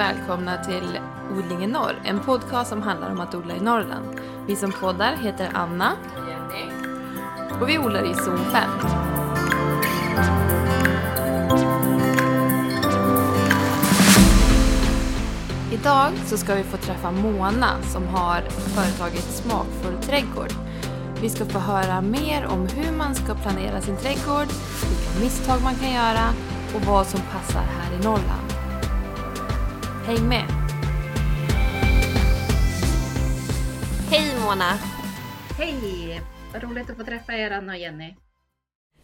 välkomna till Odling i norr, en podcast som handlar om att odla i Norrland. Vi som poddar heter Anna Jenny. och vi odlar i zon 5. Idag så ska vi få träffa Mona som har företaget Smakfull trädgård. Vi ska få höra mer om hur man ska planera sin trädgård, vilka misstag man kan göra och vad som passar här i Norrland. Häng med! Hej Mona! Hej! Vad roligt att få träffa er Anna och Jenny.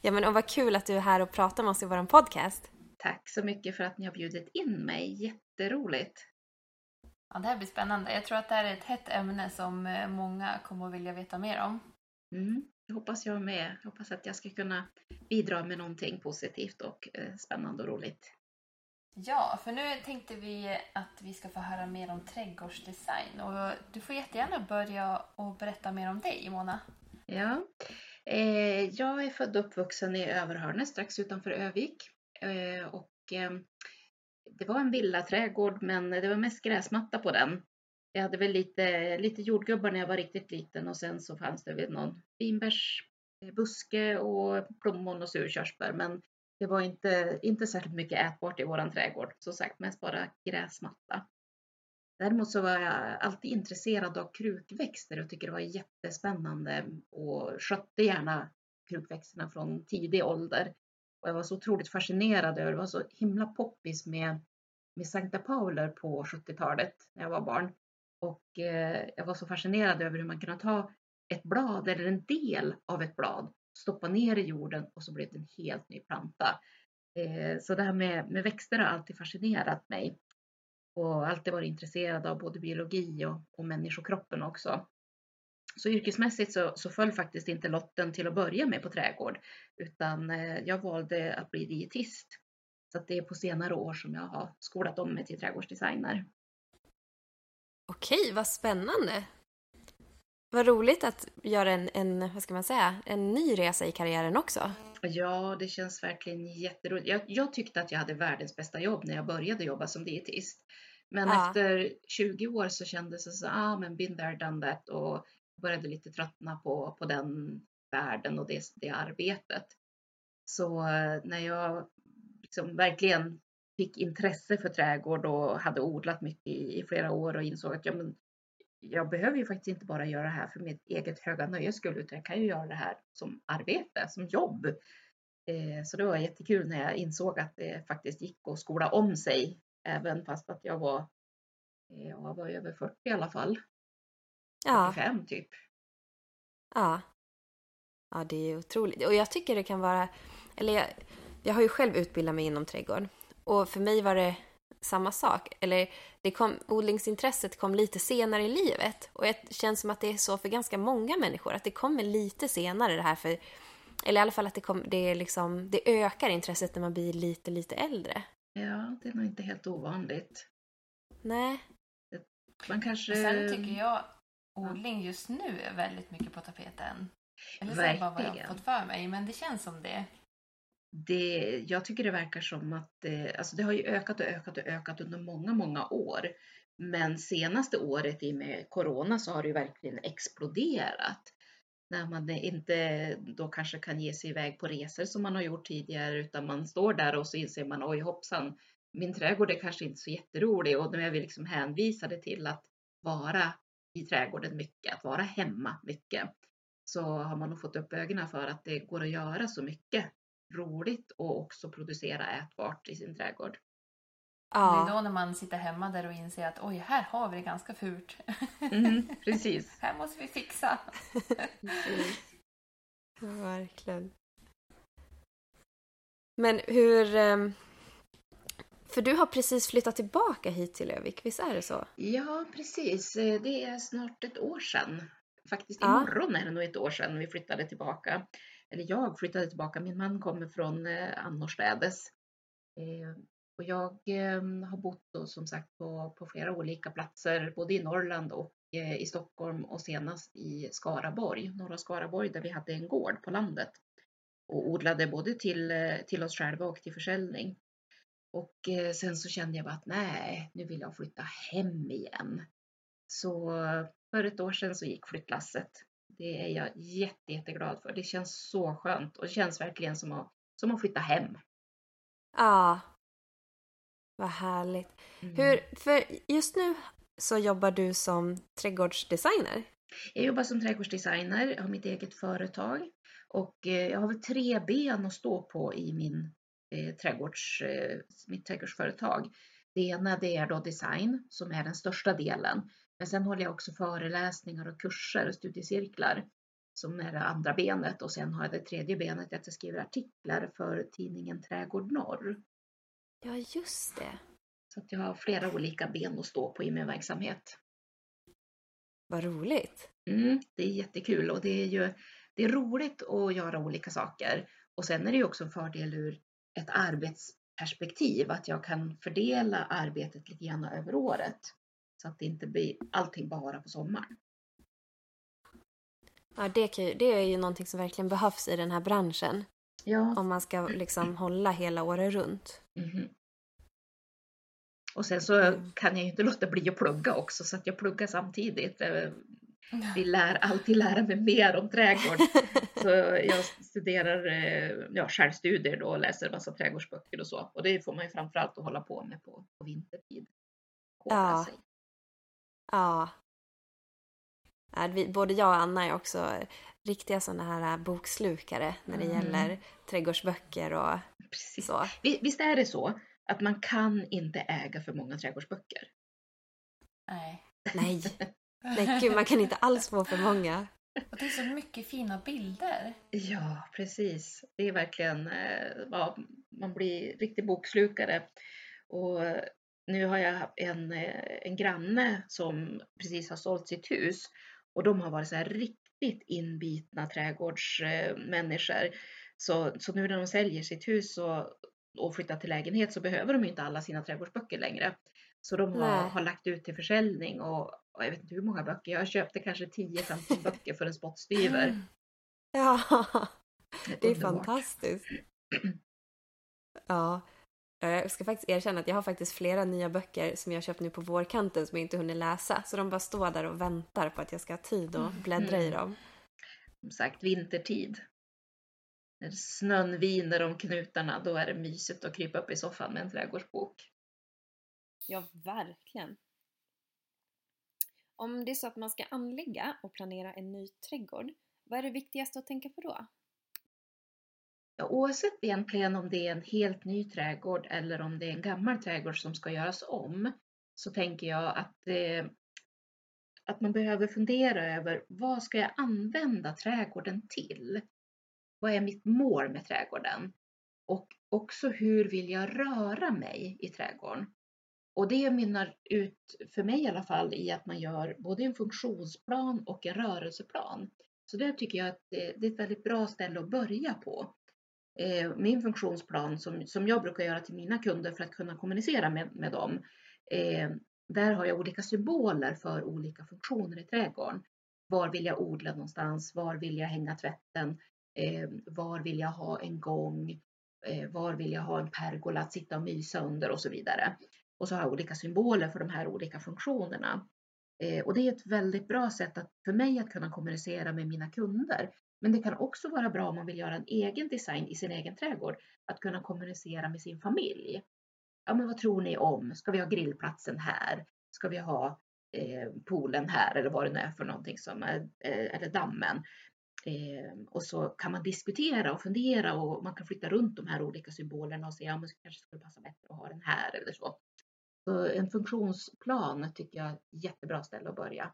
Ja men och vad kul att du är här och pratar med oss i vår podcast. Tack så mycket för att ni har bjudit in mig. Jätteroligt. Ja, det här blir spännande. Jag tror att det här är ett hett ämne som eh, många kommer att vilja veta mer om. Mm, det hoppas jag med. Jag hoppas att jag ska kunna bidra med någonting positivt och eh, spännande och roligt. Ja, för nu tänkte vi att vi ska få höra mer om trädgårdsdesign och du får jättegärna börja och berätta mer om dig, Mona. Ja, eh, jag är född och uppvuxen i Överhörne strax utanför Övik eh, och eh, det var en villaträdgård men det var mest gräsmatta på den. Jag hade väl lite, lite jordgubbar när jag var riktigt liten och sen så fanns det väl någon vinbärsbuske och plommon och surkörsbär men det var inte, inte särskilt mycket ätbart i våran trädgård. Som sagt mest bara gräsmatta. Däremot så var jag alltid intresserad av krukväxter och tycker det var jättespännande och skötte gärna krukväxterna från tidig ålder. Och jag var så otroligt fascinerad över, det var så himla poppis med, med Sankta Pauler på 70-talet när jag var barn. Och eh, jag var så fascinerad över hur man kunde ta ett blad eller en del av ett blad, stoppa ner i jorden och så blev det en helt ny planta. Eh, så det här med, med växter har alltid fascinerat mig och alltid varit intresserad av både biologi och, och människokroppen också. Så yrkesmässigt så, så föll faktiskt inte lotten till att börja med på trädgård, utan eh, jag valde att bli dietist. Så att det är på senare år som jag har skolat om mig till trädgårdsdesigner. Okej, vad spännande! Vad roligt att göra en, en, vad ska man säga, en ny resa i karriären också. Ja, det känns verkligen jätteroligt. Jag, jag tyckte att jag hade världens bästa jobb när jag började jobba som dietist. Men Ja. efter 20 år så kändes det så, ah men been there, done that och började lite tröttna på, på den världen och det, det arbetet. Så eh, när jag liksom verkligen fick intresse för trädgård och hade odlat mycket i, i flera år och insåg att ja, men, jag behöver ju faktiskt inte bara göra det här för mitt eget höga nöjes skull utan jag kan ju göra det här som arbete, som jobb. Eh, så det var jättekul när jag insåg att det faktiskt gick att skola om sig även fast att jag var, eh, jag var över 40 i alla fall, Ja, 45 typ. ja. Ja, det är otroligt. Och jag tycker det kan vara, eller jag, jag har ju själv utbildat mig inom trädgård och för mig var det samma sak. Eller det kom, odlingsintresset kom lite senare i livet och det känns som att det är så för ganska många människor, att det kommer lite senare det här för, eller i alla fall att det, kom, det, är liksom, det ökar intresset när man blir lite, lite äldre. Ja, det är nog inte helt ovanligt. Nej. Man kanske... Och Sen tycker jag odling just nu är väldigt mycket på tapeten. Eller så är det bara vad jag har fått för mig, men det känns som det det, jag tycker det verkar som att det, alltså det har ju ökat och ökat och ökat under många, många år. Men senaste året i och med corona så har det ju verkligen exploderat. När man inte då kanske kan ge sig iväg på resor som man har gjort tidigare utan man står där och så inser man oj hoppsan, min trädgård är kanske inte så jätterolig och nu är vi liksom hänvisade till att vara i trädgården mycket, att vara hemma mycket. Så har man nog fått upp ögonen för att det går att göra så mycket roligt och också producera ätbart i sin trädgård. Det är Ja, då när man sitter hemma där och inser att oj, här har vi det ganska fult. Mm, precis. här måste vi fixa. precis. ja, verkligen. Men hur... ehm, För du har precis flyttat tillbaka hit till Övik, visst är det så? Ja, precis. Det är snart ett år sedan. Faktiskt Ja. imorgon är det nog ett år sedan vi flyttade tillbaka. Eller jag flyttade tillbaka. Min man kommer från eh, annorstädes. Eh, och jag ehm, har bott då, som sagt på, på flera olika platser, både i Norrland och eh, i Stockholm och senast i Skaraborg, norra Skaraborg, där vi hade en gård på landet och odlade både till, till oss själva och till försäljning. Och sen så kände jag bara att nej, nu vill jag flytta hem igen. Så för ett år sedan så gick flyttlasset. Det är jag jätte, jätteglad för. Det känns så skönt och det känns verkligen som att, som att flytta hem. Ja. Vad härligt. Mm. Hur, för just nu så jobbar du som trädgårdsdesigner. Jag jobbar som trädgårdsdesigner, jag har mitt eget företag och eh, jag har väl tre ben att stå på i min, eh, trädgårds, eh, mitt trädgårdsföretag. Det ena det är då design som är den största delen. Men sen håller jag också föreläsningar och kurser och studiecirklar som är det andra benet och sen har jag det tredje benet att jag skriver artiklar för tidningen Trädgård Norr. Ja, just det. Så att jag har flera olika ben att stå på i min verksamhet. Vad roligt. Mm, det är jättekul och det är ju det är roligt att göra olika saker. Och sen är det ju också en fördel ur ett arbetsperspektiv att jag kan fördela arbetet lite grann över året. Så att det inte blir allting bara på sommaren. Ja, det, ju, det är ju någonting som verkligen behövs i den här branschen. Ja. Om man ska liksom hålla hela året runt. Mhm. Och sen så Mm. kan jag ju inte låta bli att plugga också så att jag pluggar samtidigt. Eh, Vi lär alltid lära mig mer om trädgård. Så jag studerar eh, ja, självstudier då och läser massa trädgårdsböcker och så. Och det får man ju framförallt att hålla på med på, på vintertid. Ja. sig. Ja. Vi, både jag och Anna är också riktiga sådana här bokslukare när det Mm. gäller trädgårdsböcker och Precis. så. Vi- Visst är det så att man kan inte äga för många trädgårdsböcker? Nej. Nej, nej gud, man kan inte alls få för många. Och det är så mycket fina bilder. Ja, precis. Det är verkligen, eh, ja, man blir riktig bokslukare. Och nu har jag en, eh, en granne som precis har sålt sitt hus och de har varit så här riktigt inbitna trädgårdsmänniskor. Så, så nu när de säljer sitt hus och, och flyttar till lägenhet så behöver de inte alla sina trädgårdsböcker längre. Så de har, Nej. har lagt ut till försäljning och, och jag vet inte hur många böcker, jag köpte kanske 10-15 böcker för en spottstyver. Ja, det är Underbart. fantastiskt. Ja, jag ska faktiskt erkänna att jag har faktiskt flera nya böcker som jag köpt nu på vårkanten som jag inte hunnit läsa. Så de bara står där och väntar på att jag ska ha tid att bläddra i dem. som sagt vintertid. När snön viner om knutarna, då är det mysigt att krypa upp i soffan med en trädgårdsbok. Ja, verkligen. Om det är så att man ska anlägga och planera en ny trädgård, vad är det viktigaste att tänka på då? Ja, oavsett egentligen om det är en helt ny trädgård eller om det är en gammal trädgård som ska göras om, så tänker jag att, eh, att man behöver fundera över vad ska jag använda trädgården till? Vad är mitt mål med trädgården? Och också hur vill jag röra mig i trädgården? Och det mynnar ut, för mig i alla fall, i att man gör både en funktionsplan och en rörelseplan. Så det tycker jag att det, det är ett väldigt bra ställe att börja på. Eh, min funktionsplan som, som jag brukar göra till mina kunder för att kunna kommunicera med, med dem. Eh, där har jag olika symboler för olika funktioner i trädgården. Var vill jag odla någonstans? Var vill jag hänga tvätten? Eh, var vill jag ha en gång? Eh, var vill jag ha en pergola att sitta och mysa under och så vidare. Och så har jag olika symboler för de här olika funktionerna. Eh, och det är ett väldigt bra sätt att, för mig att kunna kommunicera med mina kunder. Men det kan också vara bra om man vill göra en egen design i sin egen trädgård, att kunna kommunicera med sin familj. Ja, men vad tror ni om? Ska vi ha grillplatsen här? Ska vi ha eh, poolen här eller vad det nu är för någonting som är, eh, eller dammen? Eh, och så kan man diskutera och fundera och man kan flytta runt de här olika symbolerna och se, ja men det kanske skulle passa bättre att ha den här eller så. Så en funktionsplan tycker jag är ett jättebra ställe att börja.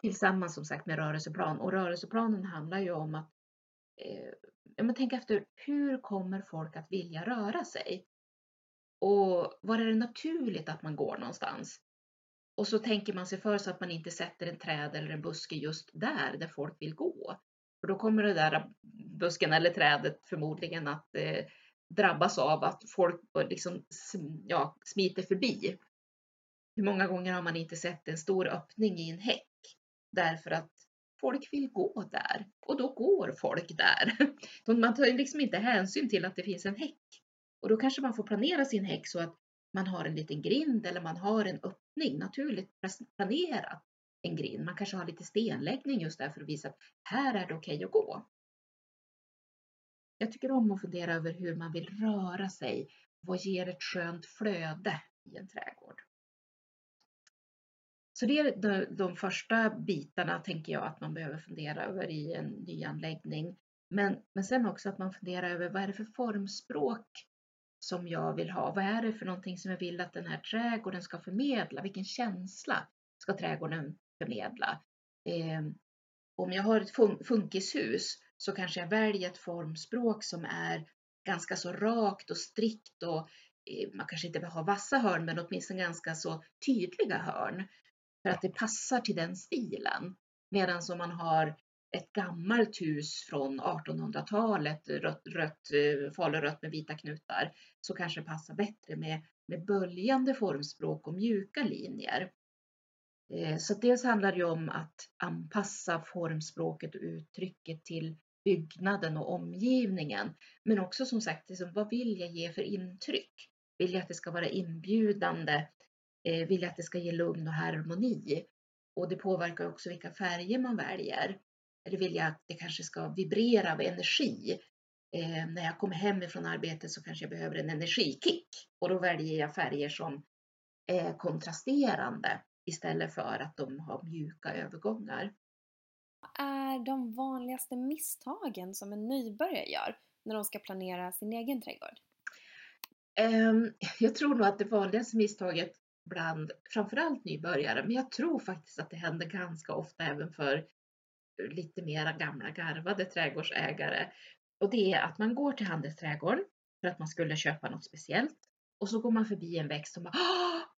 Tillsammans som sagt med rörelseplan. Och rörelseplanen handlar ju om att eh, ja, men tänk efter, hur kommer folk att vilja röra sig? Och var är det naturligt att man går någonstans? Och så tänker man sig för så att man inte sätter en träd eller en buske just där, där folk vill gå. För då kommer det där busken eller trädet förmodligen att eh, drabbas av att folk liksom, ja, smiter förbi. Hur många gånger har man inte sett en stor öppning i en häck därför att folk vill gå där och då går folk där. Man tar ju liksom inte hänsyn till att det finns en häck Och då kanske man får planera sin häck så att man har en liten grind eller man har en öppning, naturligt planerat en grind. Man kanske har lite stenläggning just där för att visa att här är det okej okay att gå. Jag tycker om att fundera över hur man vill röra sig. Vad ger ett skönt flöde i en trädgård? Så det är de, de första bitarna tänker jag att man behöver fundera över i en nyanläggning. Men, men sen också att man funderar över vad är det för formspråk som jag vill ha? Vad är det för någonting som jag vill att den här trädgården ska förmedla? Vilken känsla ska trädgården förmedla? Eh, om jag har ett fun funkishus så kanske jag väljer ett formspråk som är ganska så rakt och strikt och eh, man kanske inte behöver ha vassa hörn men åtminstone ganska så tydliga hörn för att det passar till den stilen. Medan om man har ett gammalt hus från 1800-talet, rött, rött, eh, falurött med vita knutar, så kanske det passar bättre med, med böljande formspråk och mjuka linjer. Eh, så dels handlar det om att anpassa formspråket och uttrycket till byggnaden och omgivningen. Men också som sagt, liksom, vad vill jag ge för intryck? Vill jag att det ska vara inbjudande? Eh, vill att det ska ge lugn och harmoni? Och det påverkar också vilka färger man väljer. Eller vill jag att det kanske ska vibrera av energi? Eh, när jag kommer hem ifrån arbetet så kanske jag behöver en energikick och då väljer jag färger som är kontrasterande istället för att de har mjuka övergångar. Vad är de vanligaste misstagen som en nybörjare gör när de ska planera sin egen trädgård? Ehm, jag tror nog att det vanligaste misstaget bland framförallt nybörjare, men jag tror faktiskt att det händer ganska ofta även för lite mera gamla garvade trädgårdsägare. Och det är att man går till handelsträdgården för att man skulle köpa något speciellt och så går man förbi en växt och bara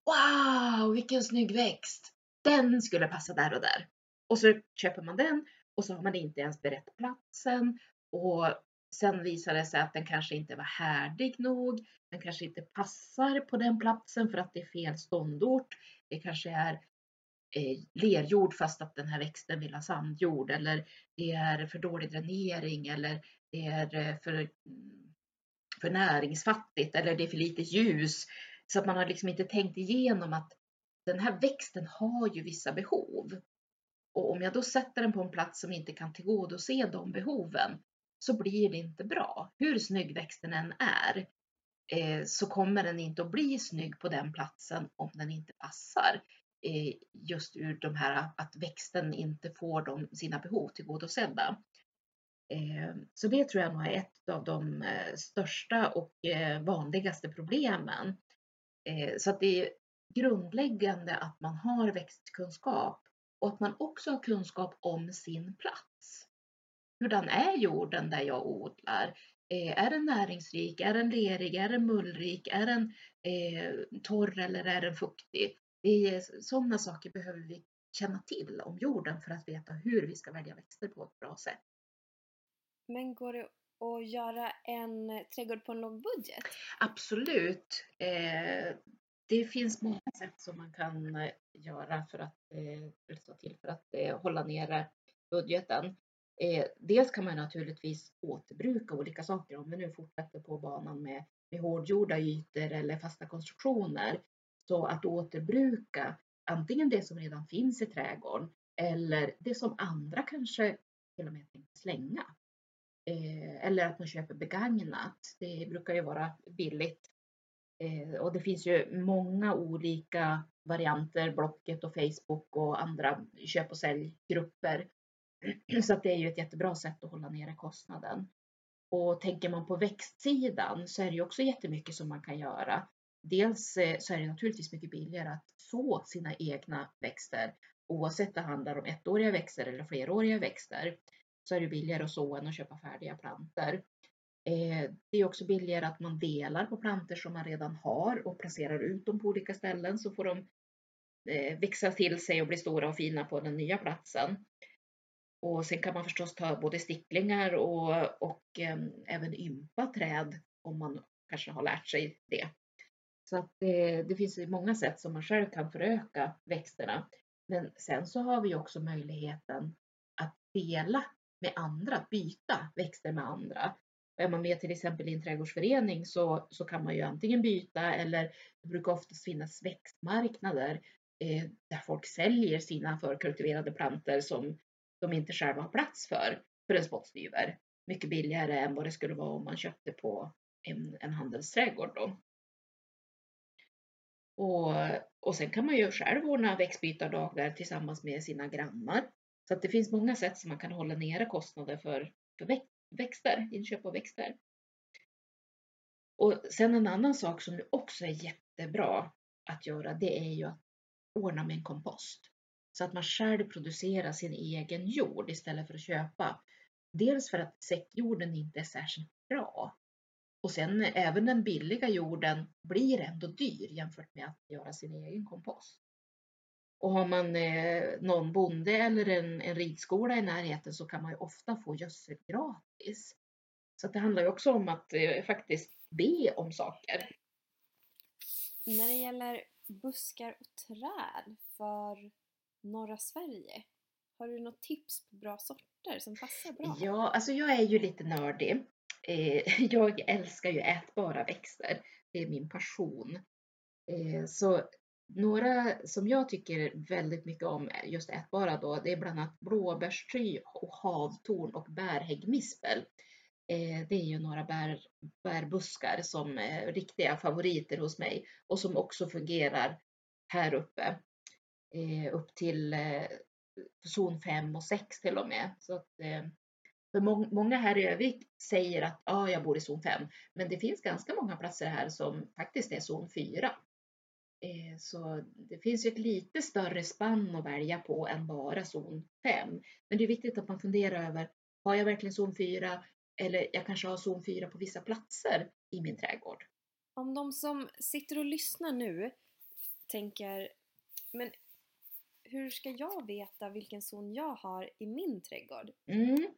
Wow, vilken snygg växt! Den skulle passa där och där. Och så köper man den och så har man inte ens berett platsen och sen visar det sig att den kanske inte var härdig nog. Den kanske inte passar på den platsen för att det är fel ståndort. Det kanske är eh, lerjord fast att den här växten vill ha sandjord eller det är för dålig dränering eller det är eh, för, mm, för näringsfattigt eller det är för lite ljus. Så att man har liksom inte tänkt igenom att den här växten har ju vissa behov. Och om jag då sätter den på en plats som inte kan tillgodose de behoven så blir det inte bra. Hur snygg växten än är eh, så kommer den inte att bli snygg på den platsen om den inte passar. Eh, just ur de här att växten inte får de, sina behov tillgodosedda. Eh, så det tror jag nog är ett av de eh, största och eh, vanligaste problemen. Eh, så att det är grundläggande att man har växtkunskap och att man också har kunskap om sin plats. Hurdan är jorden där jag odlar? Eh, är den näringsrik? Är den lerig? Är den mullrik? Är den eh, torr eller är den fuktig? Det är, sådana saker behöver vi känna till om jorden för att veta hur vi ska välja växter på ett bra sätt. Men går det att göra en trädgård på en låg budget? Absolut. Eh, det finns många sätt som man kan eh, göra för att, eh, till för att eh, hålla nere budgeten. Eh, dels kan man naturligtvis återbruka olika saker om vi nu fortsätter på banan med, med hårdgjorda ytor eller fasta konstruktioner. Så att återbruka antingen det som redan finns i trädgården eller det som andra kanske till och med tänkte slänga. Eh, eller att man köper begagnat. Det brukar ju vara billigt. Eh, och det finns ju många olika varianter, Blocket och Facebook och andra köp och säljgrupper Så att det är ju ett jättebra sätt att hålla nere kostnaden. Och tänker man på växtsidan så är det ju också jättemycket som man kan göra. Dels eh, så är det naturligtvis mycket billigare att så sina egna växter. Oavsett det handlar om ettåriga växter eller fleråriga växter så är det billigare att så än att köpa färdiga planter. Eh, det är också billigare att man delar på planter som man redan har och placerar ut dem på olika ställen så får de eh, växa till sig och bli stora och fina på den nya platsen. Och sen kan man förstås ta både sticklingar och, och eh, även ympa träd om man kanske har lärt sig det. Så att det, det finns många sätt som man själv kan föröka växterna. Men sen så har vi också möjligheten att dela med andra, byta växter med andra. är man med till exempel i en trädgårdsförening så, så kan man ju antingen byta eller det brukar oftast finnas växtmarknader eh, där folk säljer sina förkultiverade planter som de inte själva har plats för, för en spottstyver. Mycket billigare än vad det skulle vara om man köpte på en, en handelsträdgård. Då. Och, och sen kan man ju själv ordna växtbytardagar tillsammans med sina grannar. Så att det finns många sätt som man kan hålla nere kostnader för, för växter, inköp av växter. Och sen en annan sak som också är jättebra att göra, det är ju att ordna med en kompost. Så att man själv producerar sin egen jord istället för att köpa. Dels för att säckjorden inte är särskilt bra. Och sen även den billiga jorden blir ändå dyr jämfört med att göra sin egen kompost. Och har man eh, någon bonde eller en, en ridskola i närheten så kan man ju ofta få gödsel gratis. Så det handlar ju också om att eh, faktiskt be om saker. När det gäller buskar och träd för norra Sverige, har du något tips på bra sorter som passar bra? Ja, alltså jag är ju lite nördig. Eh, jag älskar ju ätbara växter. Det är min passion. Eh, så några som jag tycker väldigt mycket om, just ätbara då, det är bland annat blåbärstry och havtorn och bärhäggmispel. Eh, det är ju några bär, bärbuskar som är riktiga favoriter hos mig och som också fungerar här uppe. Eh, upp till eh, zon 5 och 6 till och med. Så att, eh, för många här i Övik säger att ah, jag bor i zon 5, men det finns ganska många platser här som faktiskt är zon 4. Eh, så det finns ju ett lite större spann att välja på än bara zon 5. Men det är viktigt att man funderar över, har jag verkligen zon 4 eller jag kanske har zon 4 på vissa platser i min trädgård. Om de som sitter och lyssnar nu tänker, men hur ska jag veta vilken zon jag har i min trädgård? Mm.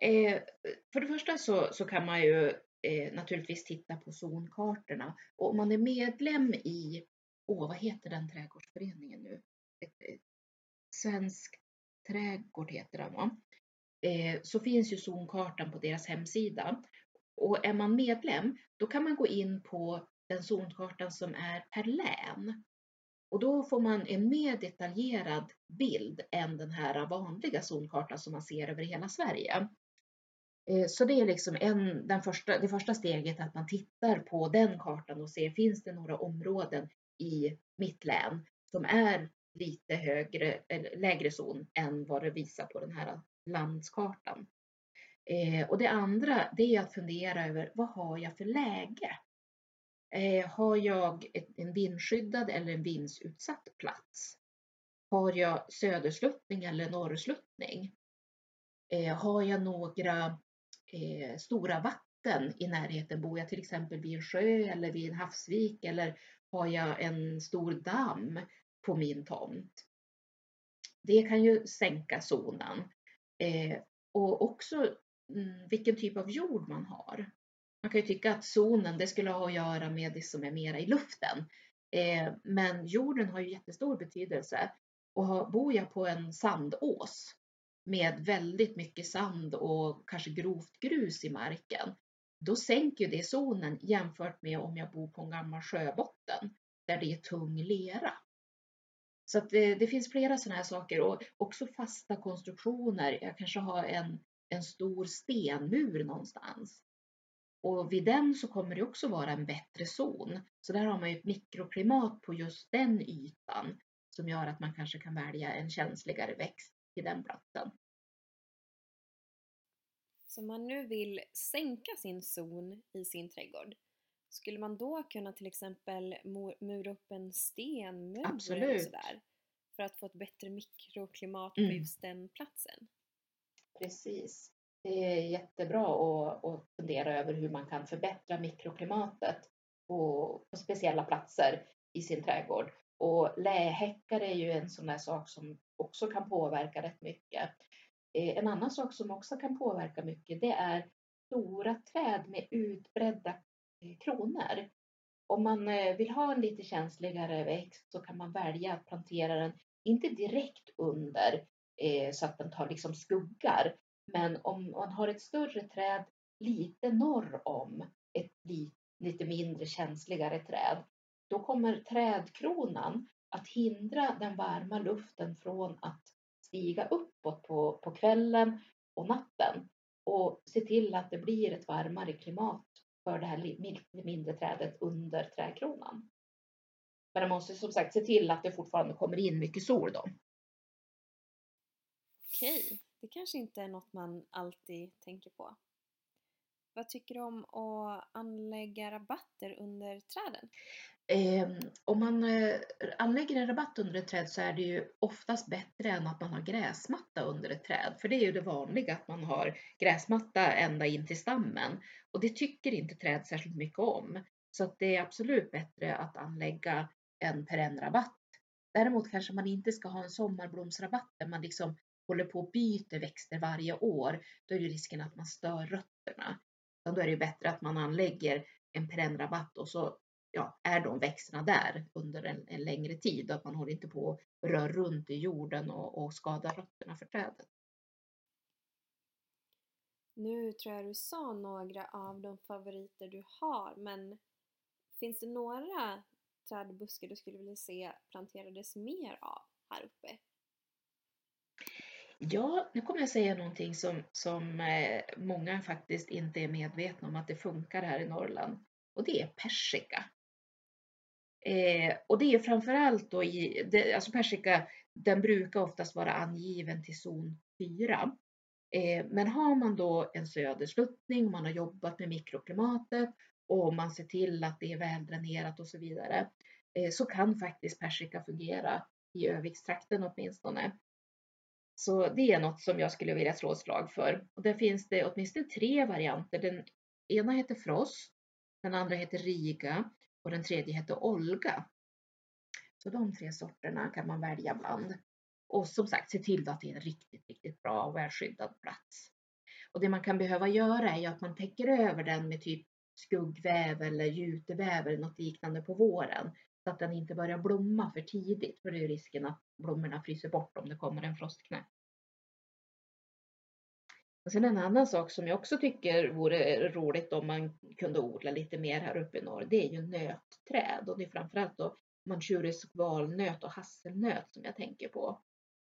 Eh, för det första så, så kan man ju eh, naturligtvis titta på zonkartorna. Och om man är medlem i, åh vad heter den trädgårdsföreningen nu? Eh, eh, Svensk trädgård heter den va? Eh, så finns ju zonkartan på deras hemsida. Och är man medlem, då kan man gå in på den zonkartan som är per län. Och då får man en mer detaljerad bild än den här vanliga zonkartan som man ser över hela Sverige. Eh, så det är liksom en, den första, det första steget att man tittar på den kartan och ser finns det några områden i mitt län som är lite högre, lägre zon än vad det visar på den här landskartan. Eh, och det andra, det är att fundera över vad har jag för läge? Eh, har jag en vindskyddad eller en vindsutsatt plats? Har jag södersluttning eller norrsluttning? Eh, har jag några eh, stora vatten i närheten? Bor jag till exempel vid en sjö eller vid en havsvik eller har jag en stor damm på min tomt? Det kan ju sänka zonen. Och också mm, vilken typ av jord man har. Man kan ju tycka att zonen, det skulle ha att göra med det som är mera i luften. Eh, men jorden har ju jättestor betydelse. Och har, bor jag på en sandås med väldigt mycket sand och kanske grovt grus i marken, då sänker det zonen jämfört med om jag bor på en gammal sjöbotten där det är tung lera. Så att det, det finns flera sådana här saker och också fasta konstruktioner. Jag kanske har en, en stor stenmur någonstans. Och vid den så kommer det också vara en bättre zon. Så där har man ju ett mikroklimat på just den ytan som gör att man kanske kan välja en känsligare växt till den platsen. Så om man nu vill sänka sin zon i sin trädgård, skulle man då kunna till exempel mura upp en stenmur Absolut. eller sådär? För att få ett bättre mikroklimat Mm. på just den platsen? Precis. Det är jättebra att, att fundera över hur man kan förbättra mikroklimatet på, på speciella platser i sin trädgård. Och lähäckar är ju en sån där sak som också kan påverka rätt mycket. Eh, en annan sak som också kan påverka mycket det är stora träd med utbredda eh, kronor. Om man eh, vill ha en lite känsligare växt så kan man välja att plantera den, inte direkt under så att den tar liksom skuggar, men om man har ett större träd lite norr om ett lite mindre känsligare träd, då kommer trädkronan att hindra den varma luften från att stiga uppåt på, på kvällen och natten och se till att det blir ett varmare klimat för det här mindre trädet under trädkronan. Men man måste som sagt se till att det fortfarande kommer in mycket sol då. Okej, det kanske inte är något man alltid tänker på. Vad tycker du om att anlägga rabatter under träden? Eh, om man eh, anlägger en rabatt under ett träd så är det ju oftast bättre än att man har gräsmatta under ett träd. För det är ju det vanliga att man har gräsmatta ända in till stammen. Och det tycker inte träd särskilt mycket om. Så att det är absolut bättre att anlägga en perennrabatt. Däremot kanske man inte ska ha en sommarblomsrabatt där man liksom håller på och byter växter varje år. Då är det risken att man stör rötterna. Då är det bättre att man anlägger en perennrabatt och så ja, är de växterna där under en, en längre tid och att man håller inte på och rör runt i jorden och, och skadar rötterna för trädet. Nu tror jag du sa några av de favoriter du har, men finns det några trädbuskar du skulle vilja se planterades mer av här uppe? Ja, nu kommer jag säga någonting som, som eh, många faktiskt inte är medvetna om att det funkar här i Norrland och det är persika. Eh, och det är framförallt då i, det, alltså persika, den brukar oftast vara angiven till zon 4. Eh, men har man då en södersluttning, man har jobbat med mikroklimatet och man ser till att det är väldränerat och så vidare, eh, så kan faktiskt persika fungera i Övikstrakten åtminstone. Så det är något som jag skulle vilja slå ett slag för. Och där finns det åtminstone tre varianter. Den ena heter Frost, den andra heter Riga och den tredje heter Olga. Så de tre sorterna kan man välja bland. Och som sagt, se till att det är en riktigt, riktigt bra och välskyddad plats. Och det man kan behöva göra är att man täcker över den med typ skuggväv eller juteväv eller något liknande på våren så att den inte börjar blomma för tidigt för det är risken att blommorna fryser bort om det kommer en frostknäpp. Och sen en annan sak som jag också tycker vore roligt om man kunde odla lite mer här uppe i norr, det är ju nötträd och det är framförallt då manchurisk valnöt och hasselnöt som jag tänker på.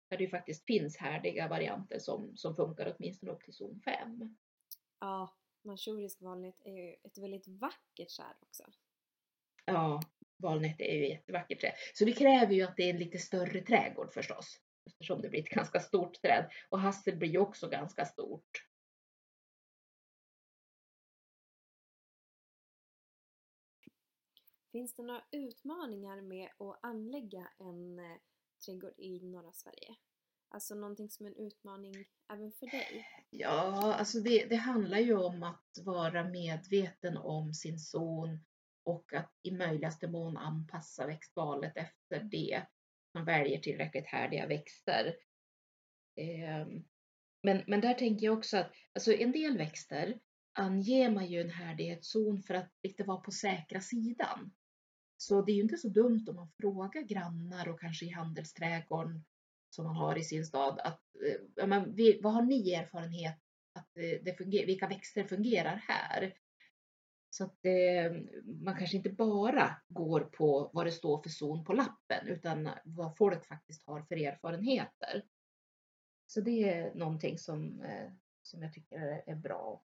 Där det ju faktiskt finns härdiga varianter som, som funkar åtminstone upp till zon 5. Ja, manchurisk valnöt är ju ett väldigt vackert träd också. Ja, valnöt är ju ett jättevackert träd. Så det kräver ju att det är en lite större trädgård förstås eftersom det blir ett ganska stort träd. Och hassel blir ju också ganska stort. Finns det några utmaningar med att anlägga en eh, trädgård i norra Sverige? Alltså någonting som är en utmaning även för dig? Ja, alltså det, det handlar ju om att vara medveten om sin zon och att i möjligaste mån anpassa växtvalet efter det man väljer tillräckligt härdiga växter. Ehm, men, men där tänker jag också att alltså en del växter anger man ju en härdighetszon för att lite vara på säkra sidan. Så det är ju inte så dumt om man frågar grannar och kanske i handelsträdgården som man har i sin stad att eh, ja, men, vad har ni erfarenhet att eh, det fungerar, vilka växter fungerar här? Så att det, man kanske inte bara går på vad det står för zon på lappen utan vad folk faktiskt har för erfarenheter. Så det är någonting som, eh, som jag tycker är bra.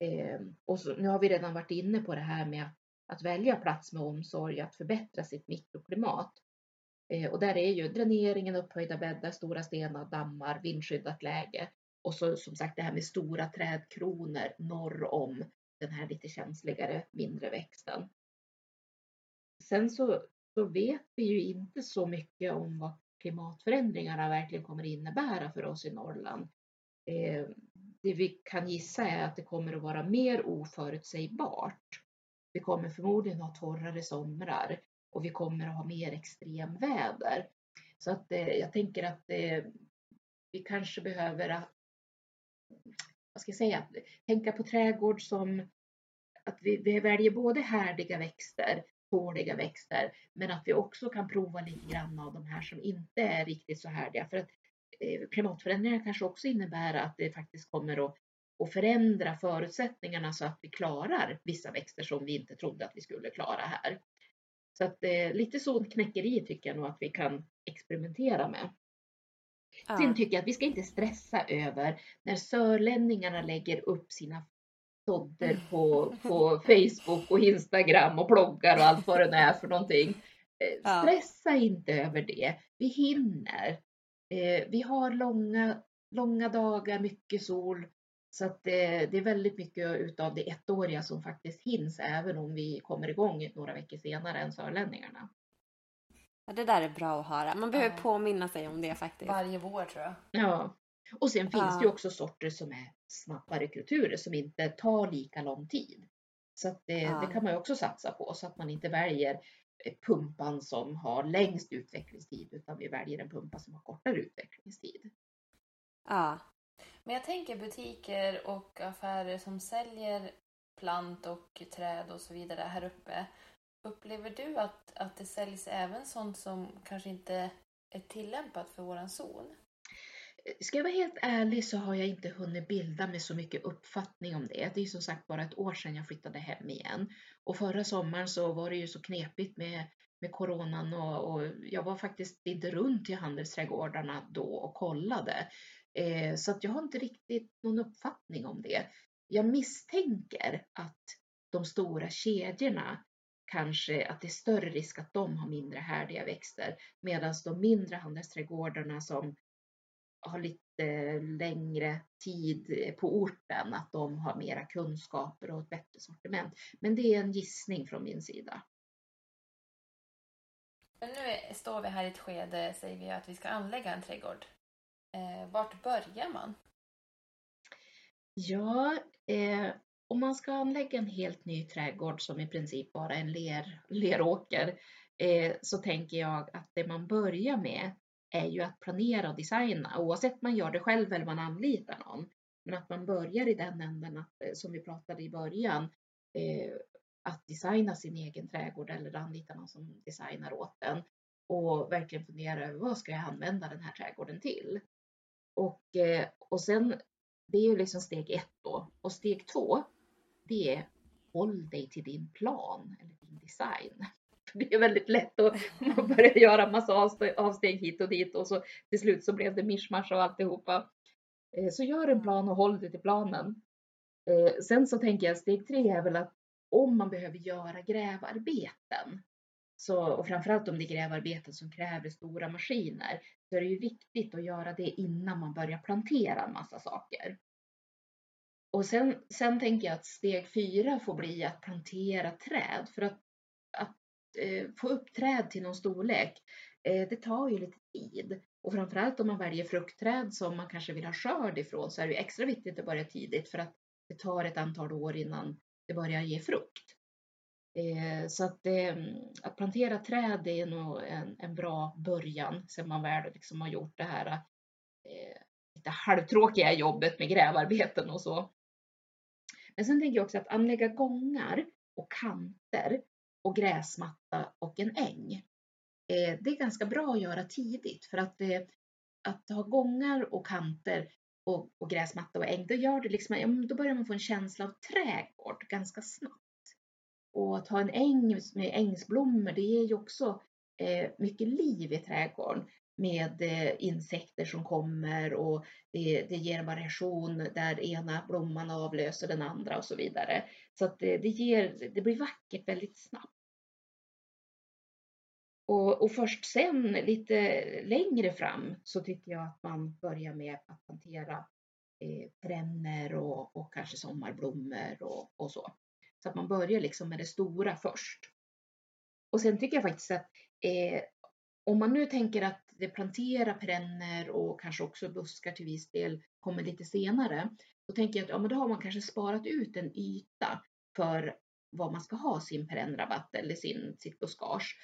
Ehm, och så, nu har vi redan varit inne på det här med att, att välja plats med omsorg, att förbättra sitt mikroklimat. Eh, och där är ju dräneringen, upphöjda bäddar, stora stenar, dammar, vindskyddat läge och så som sagt det här med stora trädkronor norr om den här lite känsligare mindre växten. Sen så, så vet vi ju inte så mycket om vad klimatförändringarna verkligen kommer innebära för oss i Norrland. Eh, det vi kan gissa är att det kommer att vara mer oförutsägbart. Vi kommer förmodligen ha torrare somrar och vi kommer att ha mer extremväder. Så att eh, jag tänker att eh, vi kanske behöver vad ska jag säga, tänka på trädgård som att vi, vi väljer både härdiga växter, tåliga växter, men att vi också kan prova lite grann av de här som inte är riktigt så härdiga. För att eh, klimatförändringar kanske också innebär att det faktiskt kommer att, och förändra förutsättningarna så att vi klarar vissa växter som vi inte trodde att vi skulle klara här. Så att eh, lite sånt knäckeri tycker jag nog att vi kan experimentera med. Ja. Sen tycker jag att vi ska inte stressa över när sörlänningarna lägger upp sina sådder på, på Facebook och Instagram och bloggar och allt vad det är för någonting. Eh, ja. Stressa inte över det. Vi hinner. Eh, vi har långa, långa dagar, mycket sol. Så att det, det är väldigt mycket utav det ettåriga som faktiskt hinns även om vi kommer igång några veckor senare än sörlänningarna. Ja, det där är bra att höra. Man behöver ja. påminna sig om det faktiskt. Varje vår tror jag. Ja. Och sen finns ja. det ju också sorter som är snabbare kulturer som inte tar lika lång tid. Så att det, ja. det kan man ju också satsa på så att man inte väljer pumpan som har längst utvecklingstid utan vi väljer en pumpa som har kortare utvecklingstid. Ja. Men jag tänker butiker och affärer som säljer plant och träd och så vidare här uppe. Upplever du att, att det säljs även sånt som kanske inte är tillämpat för våran zon? Ska jag vara helt ärlig så har jag inte hunnit bilda mig så mycket uppfattning om det. Det är som sagt bara ett år sedan jag flyttade hem igen. Och förra sommaren så var det ju så knepigt med, med coronan och, och jag var faktiskt inte runt i handelsträdgårdarna då och kollade. Eh, så att jag har inte riktigt någon uppfattning om det. Jag misstänker att de stora kedjorna kanske att det är större risk att de har mindre härdiga växter medan de mindre handelsträdgårdarna som har lite längre tid på orten, att de har mera kunskaper och ett bättre sortiment. Men det är en gissning från min sida. Nu står vi här i ett skede, säger vi, att vi ska anlägga en trädgård. Eh, vart börjar man? Ja, eh, om man ska anlägga en helt ny trädgård som i princip bara är en ler, leråker eh, så tänker jag att det man börjar med är ju att planera och designa oavsett man gör det själv eller man anlitar någon. Men att man börjar i den änden att, eh, som vi pratade i början, eh, att designa sin egen trädgård eller anlita någon som designar åt den och verkligen fundera över vad ska jag använda den här trädgården till? Och, eh, och sen, det är ju liksom steg ett då. Och steg två, det är håll dig till din plan eller din design. det är väldigt lätt att man börjar göra massa avsteg hit och dit och så till slut så blev det mischmasch och alltihopa. Eh, så gör en plan och håll dig till planen. Eh, sen så tänker jag steg tre är väl att om man behöver göra grävarbeten så, och framförallt om det är grävarbeten som kräver stora maskiner så är det ju viktigt att göra det innan man börjar plantera en massa saker. Och sen, sen tänker jag att steg fyra får bli att plantera träd för att, att eh, få upp träd till någon storlek, eh, det tar ju lite tid. Och framförallt om man väljer fruktträd som man kanske vill ha skörd ifrån så är det extra viktigt att börja tidigt för att det tar ett antal år innan det börjar ge frukt. Eh, så att, eh, att plantera träd är nog en, en bra början sen man väl liksom har gjort det här eh, lite halvtråkiga jobbet med grävarbeten och så. Men sen tänker jag också att anlägga gångar och kanter och gräsmatta och en äng. Eh, det är ganska bra att göra tidigt för att, eh, att ha gångar och kanter och, och gräsmatta och äng, då, gör det liksom, då börjar man få en känsla av trädgård ganska snabbt. Och att ha en äng med ängsblommor, det ger ju också eh, mycket liv i trädgården med eh, insekter som kommer och det, det, ger en variation där ena blomman avlöser den andra och så vidare. Så att det, det, ger, det blir vackert väldigt snabbt. Och, och, först sen, lite längre fram, så tycker jag att man börjar med att hantera eh, och, och, kanske sommarblommor och, och, så. Så att man börjar liksom med det stora först. Och sen tycker jag faktiskt att eh, om man nu tänker att plantera perenner och kanske också buskar till viss del kommer lite senare, då tänker jag att ja, men då har man kanske sparat ut en yta för vad man ska ha sin perennrabatt eller sin, sitt buskage.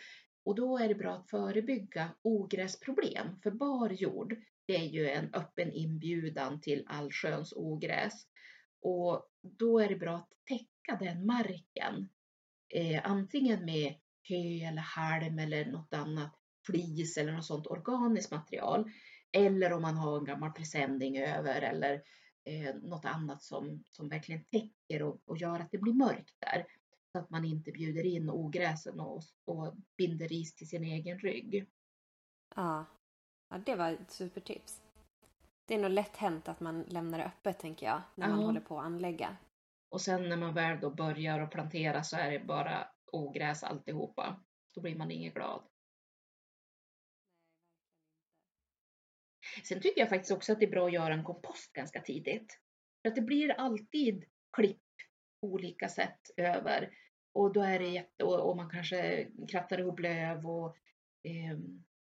Och då är det bra att förebygga ogräsproblem, för bar jord det är ju en öppen inbjudan till allsköns ogräs. Och då är det bra att täcka den marken, eh, antingen med hö eller halm eller något annat, flis eller något sånt organiskt material. Eller om man har en gammal presenning över eller eh, något annat som, som verkligen täcker och, och gör att det blir mörkt där. Så att man inte bjuder in ogräsen och, och binder ris till sin egen rygg. Ja. ja, det var ett supertips. Det är nog lätt hänt att man lämnar det öppet tänker jag, när man Ja. håller på att anlägga. Och sen när man väl då börjar att plantera så är det bara ogräs alltihopa. Då blir man inget glad. Sen tycker jag faktiskt också att det är bra att göra en kompost ganska tidigt. För att det blir alltid klipp på olika sätt över. Och då är det jätte, och, man kanske krattar ihop löv och eh,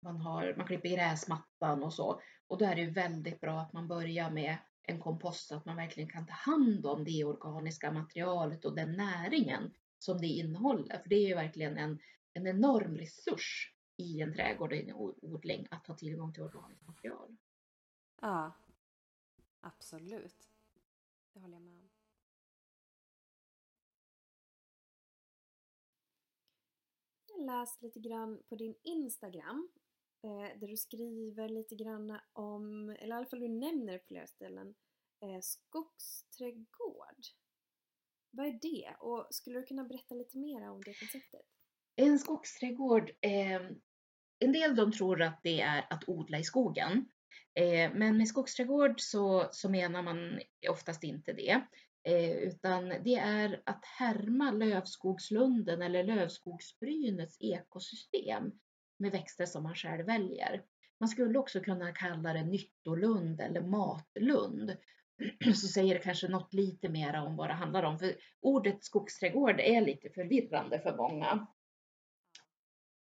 man, har, man klipper gräsmattan och så. Och då är det väldigt bra att man börjar med en kompost så att man verkligen kan ta hand om det organiska materialet och den näringen som det innehåller. För det är ju verkligen en, en enorm resurs i en trädgård och i en odling att ha tillgång till organiskt material. Ja, absolut. Det håller jag med om. Jag har läst lite grann på din Instagram eh, där du skriver lite grann om, eller i alla fall du nämner på flera ställen, eh, skogsträdgård. Vad är det? Och skulle du kunna berätta lite mer om det konceptet? En skogsträdgård, eh, en del de tror att det är att odla i skogen. Eh, men med skogsträdgård så, så menar man oftast inte det. Eh, utan det är att härma lövskogslunden eller lövskogsbrynets ekosystem med växter som man själv väljer. Man skulle också kunna kalla det nyttolund eller matlund. Så säger det kanske något lite mer om vad det handlar om. För ordet skogsträdgård är lite förvirrande för många.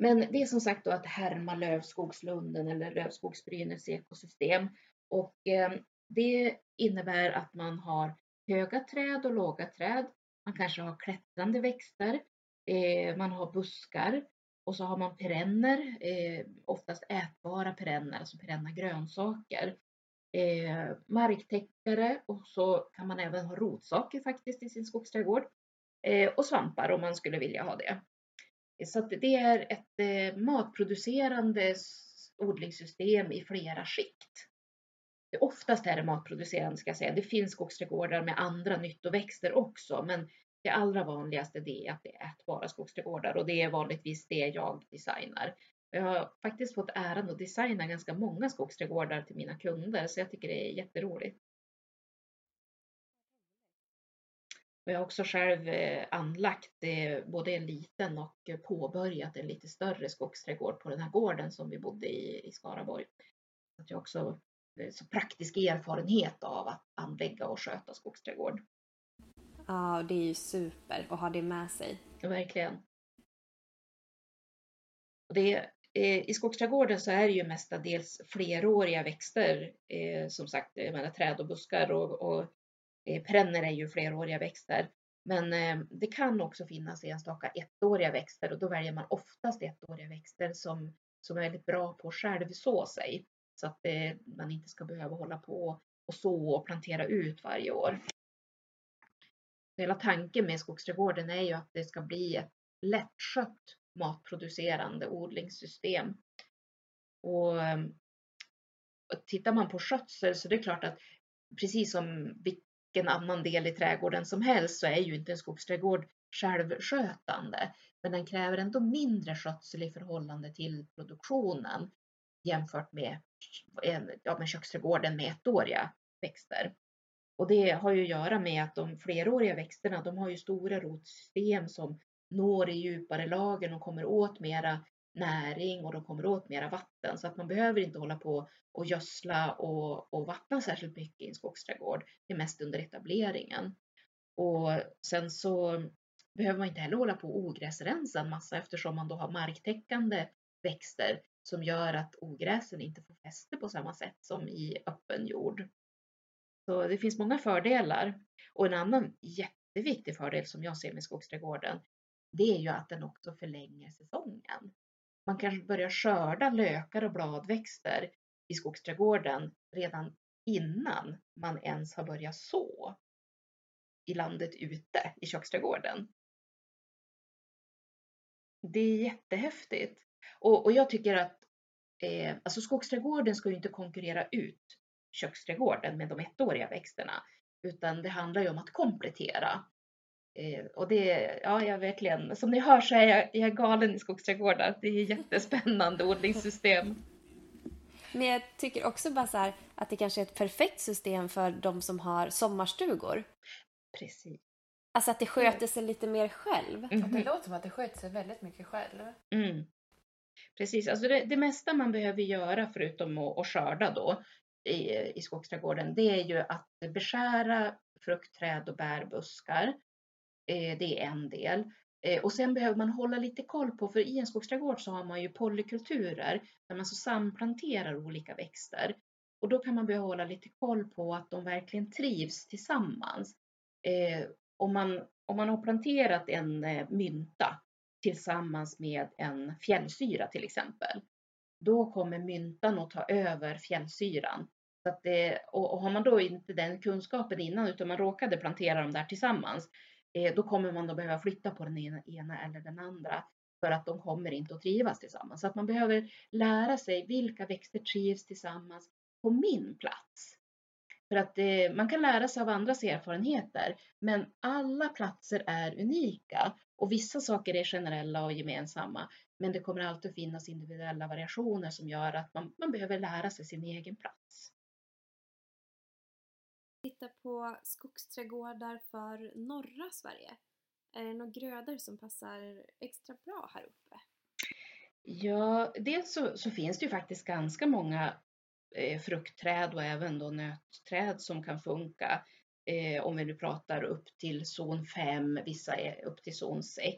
Men det är som sagt då att härma lövskogslunden eller lövskogsbrynets ekosystem. Och ehm, det innebär att man har höga träd och låga träd. Man kanske har klättrande växter. Eh, man har buskar. Och så har man perenner, eh, oftast ätbara perenner, alltså perenna grönsaker. Eh, marktäckare och så kan man även ha rotsaker faktiskt i sin skogsträdgård. Och svampar om man skulle vilja ha det. Så att det är ett eh, matproducerande odlingssystem i flera skikt. Oftast är det matproducerande ska jag säga. Det finns skogsträdgårdar med andra nyttoväxter också, men det allra vanligaste är att det är ätbara skogsträdgårdar och det är vanligtvis det jag designar. Jag har faktiskt fått äran att designa ganska många skogsträdgårdar till mina kunder så jag tycker det är jätteroligt. Och jag har också själv eh, anlagt eh, både en liten och påbörjat en lite större skogsträdgård på den här gården som vi bodde i i Skaraborg. Att jag också eh, så praktisk erfarenhet av att anlägga och sköta skogsträdgård. Ja, det är ju super att ha det med sig. Ja, verkligen. Och det, I skogsträdgården så är det ju mestadels fleråriga växter. Som sagt, jag menar träd och buskar och, och Eh, perenner är ju fleråriga växter. Men eh, det kan också finnas enstaka ettåriga växter och då väljer man oftast ettåriga växter som, som är väldigt bra på att självså sig. Så att eh, man inte ska behöva hålla på och så och plantera ut varje år. Hela tanken med skogsträdgården är ju att det ska bli ett lättskött matproducerande odlingssystem. Och, och tittar man på skötsel så det är klart att precis som vilken annan del i trädgården som helst så är ju inte en skogsträdgård självskötande. Men den kräver ändå mindre skötsel i förhållande till produktionen jämfört med, ja, med köksträdgården med ettåriga växter. Och det har ju att göra med att de fleråriga växterna, de har ju stora rotsystem som når i djupare lagen och kommer åt mera näring och de kommer åt mera vatten. Så att man behöver inte hålla på och gödsla och, och vattna särskilt mycket i en skogsträdgård. Det är mest under etableringen. Och sen så behöver man inte heller hålla på och ogräsrensa en massa eftersom man då har marktäckande växter som gör att ogräsen inte får fäste på samma sätt som i öppen jord. Så det finns många fördelar. Och en annan jätteviktig fördel som jag ser med skogsträdgården, det är ju att den också förlänger säsongen. Man kan börja skörda lökar och bladväxter i skogsträdgården redan innan man ens har börjat så i landet ute i köksträdgården. Det är jättehäftigt. Och, och jag tycker att eh, alltså skogsträdgården ska ju inte konkurrera ut köksträdgården med de ettåriga växterna. Utan det handlar ju om att komplettera. Eh, och det, ja jag verkligen, som ni hör så är jag, jag är galen i skogsträdgårdar. Det är jättespännande odlingssystem. Men jag tycker också bara så här, att det kanske är ett perfekt system för de som har sommarstugor. Precis. Alltså att det sköter sig lite mer själv. Mm. Det låter som att det sköter sig väldigt mycket själv. Mm. Precis, alltså det, det mesta man behöver göra förutom att, att skörda då i, i skogsträdgården, det är ju att beskära fruktträd och bärbuskar. Eh, det är en del. Eh, och sen behöver man hålla lite koll på, för i en skogsträdgård så har man ju polykulturer där man så samplanterar olika växter. Och då kan man behöva hålla lite koll på att de verkligen trivs tillsammans. Eh, om, man, om man har planterat en mynta tillsammans med en fjällsyra till exempel, då kommer myntan att ta över fjällsyran. Så att det, och, och har man då inte den kunskapen innan utan man råkade plantera dem där tillsammans, eh, då kommer man då behöva flytta på den ena, ena eller den andra för att de kommer inte att trivas tillsammans. Så att man behöver lära sig vilka växter trivs tillsammans på min plats. För att eh, man kan lära sig av andras erfarenheter, men alla platser är unika och vissa saker är generella och gemensamma. Men det kommer alltid finnas individuella variationer som gör att man, man behöver lära sig sin egen plats. Titta på skogsträdgårdar för norra Sverige. Är det några grödor som passar extra bra här uppe? Ja, dels så, så finns det ju faktiskt ganska många eh, fruktträd och även då nötträd som kan funka. Eh, om vi nu pratar upp till zon 5, vissa är upp till zon 6.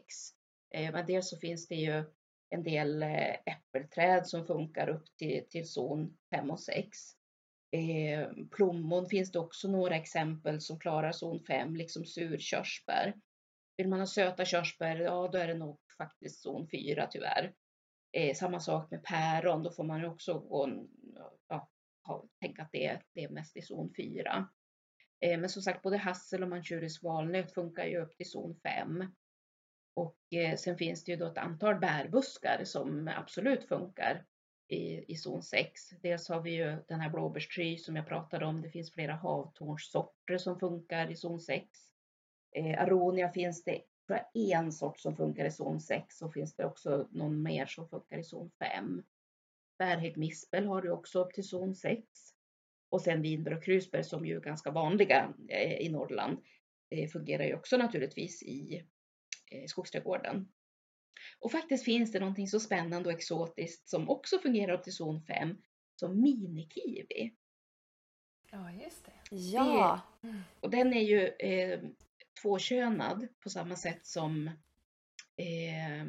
Eh, men dels så finns det ju en del eh, äppelträd som funkar upp till, till zon 5 och 6. Eh, plommon finns det också några exempel som klarar zon 5, liksom surkörsbär. Vill man ha söta körsbär, ja då är det nog faktiskt zon 4 tyvärr. Eh, samma sak med päron, då får man ju också gå, ja, tänka att det är, det är mest i zon 4. Eh, men som sagt, både hassel och manchurisk valnöt funkar ju upp till zon 5. Och eh, sen finns det ju då ett antal bärbuskar som absolut funkar i, i zon 6. Dels har vi ju den här blåbärstry som jag pratade om. Det finns flera havtornssorter som funkar i zon 6. Eh, aronia finns det en sort som funkar i zon 6 och finns det också någon mer som funkar i zon 5. Bärhäggmispel har du också upp till zon 6. Och sen vinbär och krusbär som ju är ganska vanliga eh, i Norrland eh, fungerar ju också naturligtvis i eh, skogsträdgården. Och faktiskt finns det någonting så spännande och exotiskt som också fungerar upp till zon 5 som minikiwi. Ja, just det. Ja! Det, och den är ju eh, tvåkönad på samma sätt som eh,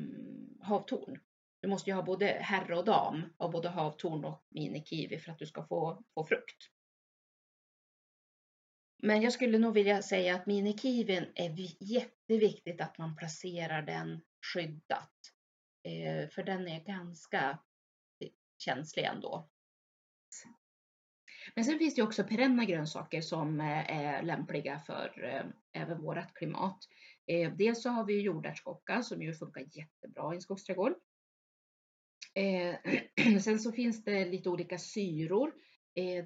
havtorn. Du måste ju ha både herre och dam av både havtorn och minikiwi för att du ska få, få frukt. Men jag skulle nog vilja säga att minikiwin är jätteviktigt att man placerar den skyddat. Eh, för den är ganska eh, känslig ändå. Men sen finns det också perenna grönsaker som eh, är lämpliga för eh, även vårt klimat. Dels så har vi jordärtskocka som ju funkar jättebra i en skogsträdgård. Sen så finns det lite olika syror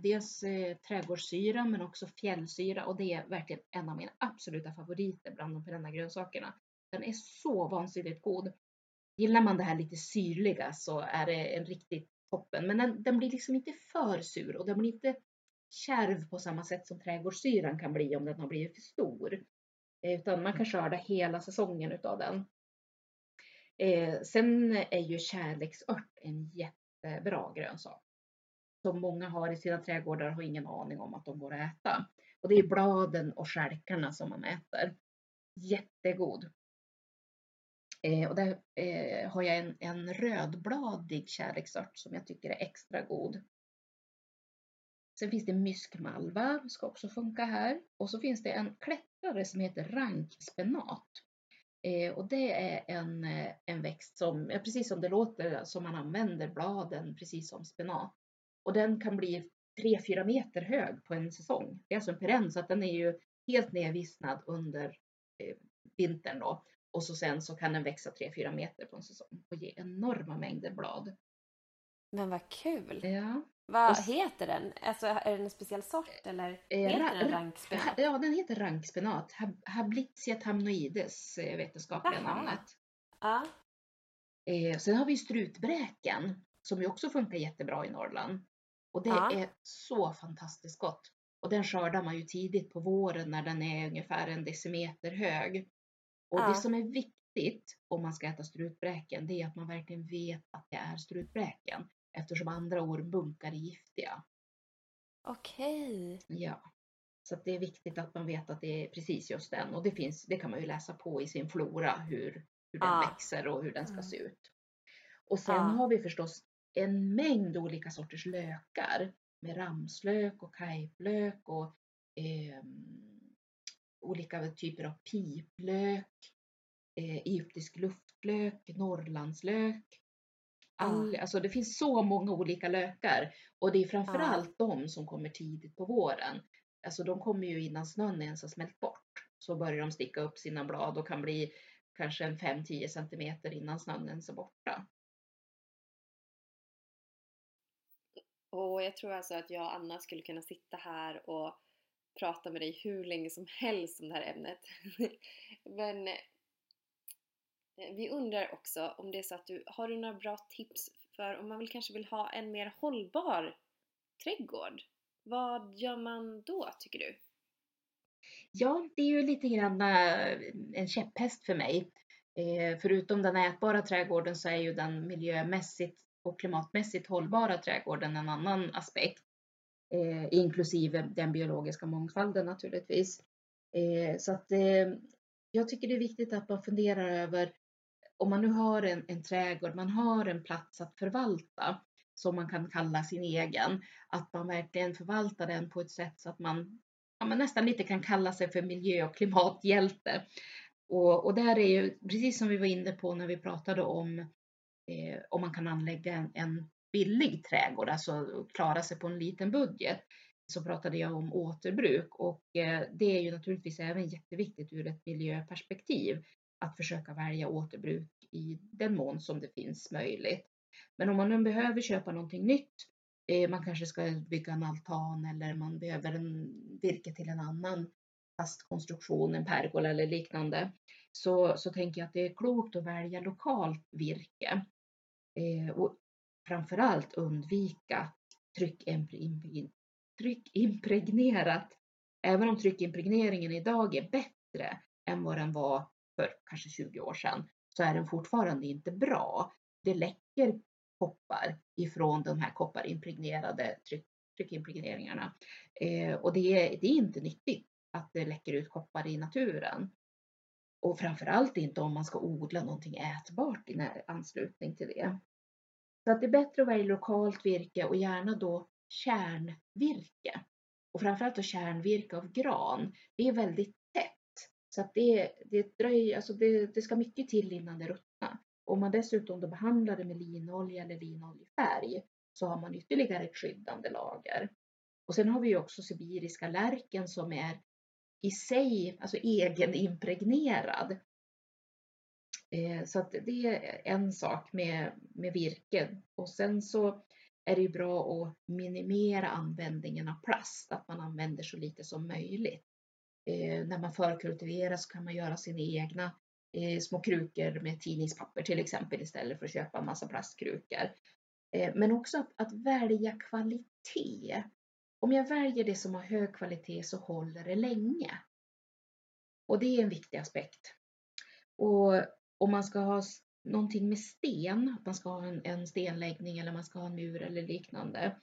dels trädgårdssyra men också fjällsyra och det är verkligen en av mina absoluta favoriter bland de perenna grönsakerna. Den är så vansinnigt god. Gillar man det här lite syrliga så är det en riktigt toppen. Men den, den blir liksom inte för sur och den blir inte kärv på samma sätt som trädgårdssyran kan bli om den har blivit för stor. Eh, utan man kan skörda hela säsongen utav den. Eh, sen är ju kärleksört en jättebra grönsak som många har i sina trädgårdar har ingen aning om att de går att äta. Och det är bladen och skälkarna som man äter. Jättegod. Eh, och där eh, har jag en, en rödbladig kärleksört som jag tycker är extra god. Sen finns det myskmalva, ska också funka här. Och så finns det en klättrare som heter rankspenat. Eh, och det är en, eh, en växt som, precis som det låter, som man använder bladen precis som spenat. Och den kan bli 3-4 meter hög på en säsong. Det är alltså en perenn så att den är ju helt nedvissnad under eh, vintern då. Och så sen så kan den växa 3-4 meter på en säsong och ge enorma mängder blad. Men vad kul! Ja, Vad Och heter den? Alltså, är den en speciell sort eller Eh, heter ra- den ra- rankspenat? Ja, den heter rankspenat. Hab- Hablitzia tamnoides är vetenskapliga Jaha. namnet. Ja. Eh, sen har vi strutbräken som ju också funkar jättebra i Norrland. Och det Ja. är så fantastiskt gott. Och den skördar man ju tidigt på våren när den är ungefär en decimeter hög. Och Ja. det som är viktigt om man ska äta strutbräken det är att man verkligen vet att det är strutbräken. Eftersom andra ormbunkar är giftiga. Okej. Ja. Så det är viktigt att man vet att det är precis just den. Och det, finns, det kan man ju läsa på i sin flora hur, hur den Ja. växer och hur den ska Mm. se ut. Och sen Ja. har vi förstås en mängd olika sorters lökar. Med ramslök och kajplök och ehm, olika typer av piplök. Eh, egyptisk luftlök, norrlandslök. All, Alltså det finns så många olika lökar och det är framförallt de som kommer tidigt på våren. Alltså de kommer ju innan snön ens har smält bort. Så börjar de sticka upp sina blad och kan bli kanske en 5-10 centimeter innan snön ens är borta. Och jag tror alltså att jag och Anna skulle kunna sitta här och prata med dig hur länge som helst om det här ämnet. Men eh, vi undrar också om det är så att du har du några bra tips för om man vill, kanske vill ha en mer hållbar trädgård? Vad gör man då tycker du? Ja, det är ju lite grann eh, en käpphäst för mig. Eh, förutom den ätbara trädgården så är ju den miljömässigt och klimatmässigt hållbara trädgården en annan aspekt. Eh, inklusive den biologiska mångfalden naturligtvis. Eh, så att eh, jag tycker det är viktigt att man funderar över om man nu har en, en trädgård, man har en plats att förvalta som man kan kalla sin egen, att man verkligen förvaltar den på ett sätt så att man ja, man nästan lite kan kalla sig för miljö och klimathjälte. Och, och där är ju, precis som vi var inne på när vi pratade om eh, om man kan anlägga en, en billig trädgård, alltså klara sig på en liten budget, så pratade jag om återbruk och eh, det är ju naturligtvis även jätteviktigt ur ett miljöperspektiv att försöka välja återbruk i den mån som det finns möjligt. Men om man nu behöver köpa någonting nytt eh, Man kanske ska bygga en altan eller man behöver en virke till en annan fast konstruktion, en pergola eller liknande. Så, så tänker jag att det är klokt att välja lokalt virke. Eh, och framförallt undvika tryckimpregnerat. Även om tryckimpregneringen idag är bättre än vad den var för kanske 20 år sedan så är den fortfarande inte bra. Det läcker koppar ifrån de här kopparimpregnerade tryck, tryckimpregneringarna. Eh, och det är, det är inte nyttigt att det läcker ut koppar i naturen. Och framförallt inte om man ska odla någonting ätbart i anslutning till det. Så att det är bättre att välja lokalt virke och gärna då kärnvirke. Och framförallt då kärnvirke av gran. Det är väldigt tätt. Så att det, det, dröjer, alltså det, det ska mycket till innan det ruttnar. Om man dessutom då behandlar det med linolja eller linoljefärg så har man ytterligare ett skyddande lager. Och sen har vi ju också sibiriska lärken som är i sig, alltså egenimpregnerad. Eh, så att det är en sak med, med virke. Och sen så är det ju bra att minimera användningen av plast, att man använder så lite som möjligt. Eh, när man förkultiverar så kan man göra sina egna eh, små krukor med tidningspapper till exempel istället för att köpa en massa plastkrukor. Eh, men också att, att välja kvalitet. Om jag väljer det som har hög kvalitet så håller det länge. Och det är en viktig aspekt. Och om man ska ha någonting med sten, att man ska ha en, en stenläggning eller man ska ha en mur eller liknande,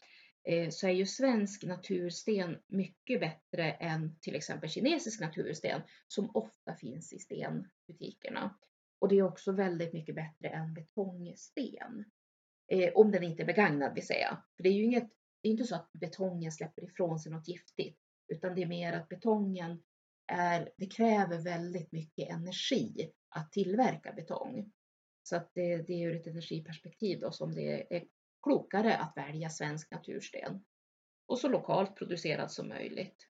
eh, så är ju svensk natursten mycket bättre än till exempel kinesisk natursten som ofta finns i stenbutikerna. Och det är också väldigt mycket bättre än betongsten. Eh, om den inte är begagnad vill säga. För det är ju inget, det är inte så att betongen släpper ifrån sig något giftigt, utan det är mer att betongen är, det kräver väldigt mycket energi att tillverka betong. Så att det, det är ur ett energiperspektiv då som det är klokare att välja svensk natursten. Och så lokalt producerad som möjligt.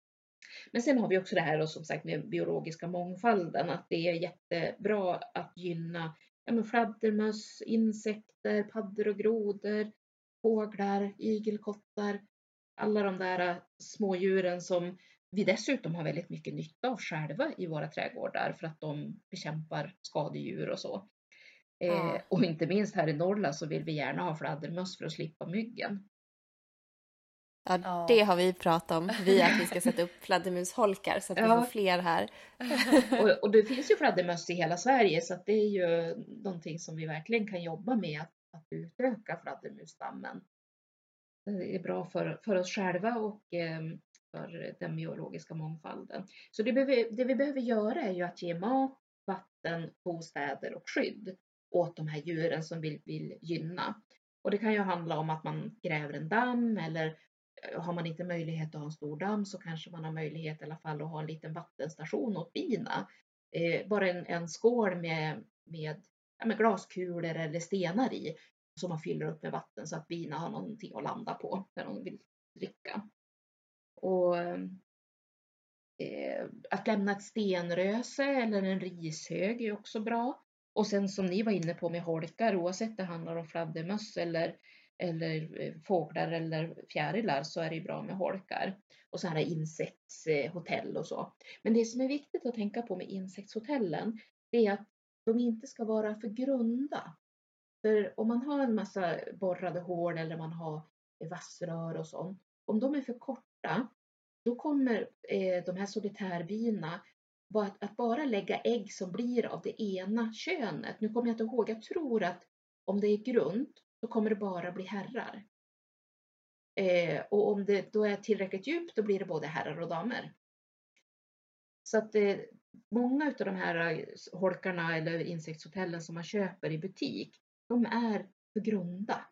Men sen har vi också det här då, som sagt med biologiska mångfalden, att det är jättebra att gynna ja, fladdermöss, insekter, paddor och grodor. fåglar, igelkottar, alla de där smådjuren som vi dessutom har väldigt mycket nytta av själva i våra trädgårdar för att de bekämpar skadedjur och så. Ja. Eh, och inte minst här i Norrland så vill vi gärna ha fladdermöss för att slippa myggen. Ja, Ja. det har vi pratat om. Vi att vi ska sätta upp fladdermusholkar så att vi Ja. får fler här. Och, och det finns ju fladdermöss i hela Sverige så att det är ju någonting som vi verkligen kan jobba med att, att utöka fladdermusstammen. Det är bra för, för oss själva och eh, för den biologiska mångfalden. Så det, behöver, det vi behöver göra är ju att ge mat, vatten, bostäder och skydd åt de här djuren som vi vill gynna. Och det kan ju handla om att man gräver en damm eller eh, har man inte möjlighet att ha en stor damm så kanske man har möjlighet i alla fall att ha en liten vattenstation åt bina. Eh, bara en, en skål med, med, ja, med glaskulor eller stenar i som man fyller upp med vatten så att bina har någonting att landa på när de vill dricka. Och eh, att lämna ett stenröse eller en rishög är också bra. Och sen som ni var inne på med holkar, oavsett det handlar om fladdermöss eller, eller eh, fåglar eller fjärilar så är det bra med holkar. Och så här insektshotell och så. Men det som är viktigt att tänka på med insektshotellen det är att de inte ska vara för grunda. För om man har en massa borrade hål eller man har vassrör och sånt, om de är för korta, då kommer eh, de här solitärbina att, att bara lägga ägg som blir av det ena könet. Nu kommer jag inte ihåg, jag tror att om det är grunt så kommer det bara bli herrar. Eh, och om det då är tillräckligt djupt då blir det både herrar och damer. Så att eh, många av de här eh, holkarna eller insektshotellen som man köper i butik, de är för grunda.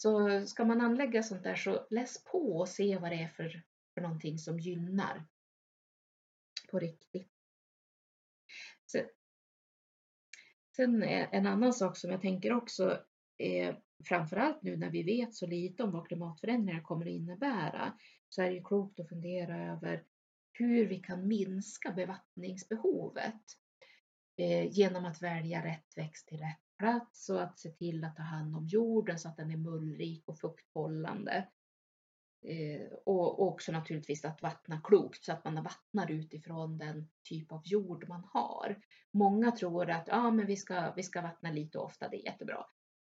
Så ska man anlägga sånt där så läs på och se vad det är för, för någonting som gynnar på riktigt. Så, sen en annan sak som jag tänker också är framförallt nu när vi vet så lite om vad klimatförändringar kommer att innebära så är det ju klokt att fundera över hur vi kan minska bevattningsbehovet eh, genom att välja rätt växt till rätt plats och att se till att ta hand om jorden så att den är mullrik och fukthållande. Eh, och, och också naturligtvis att vattna klokt så att man vattnar utifrån den typ av jord man har. Många tror att ja, men vi, ska, vi ska vattna lite och ofta, det är jättebra.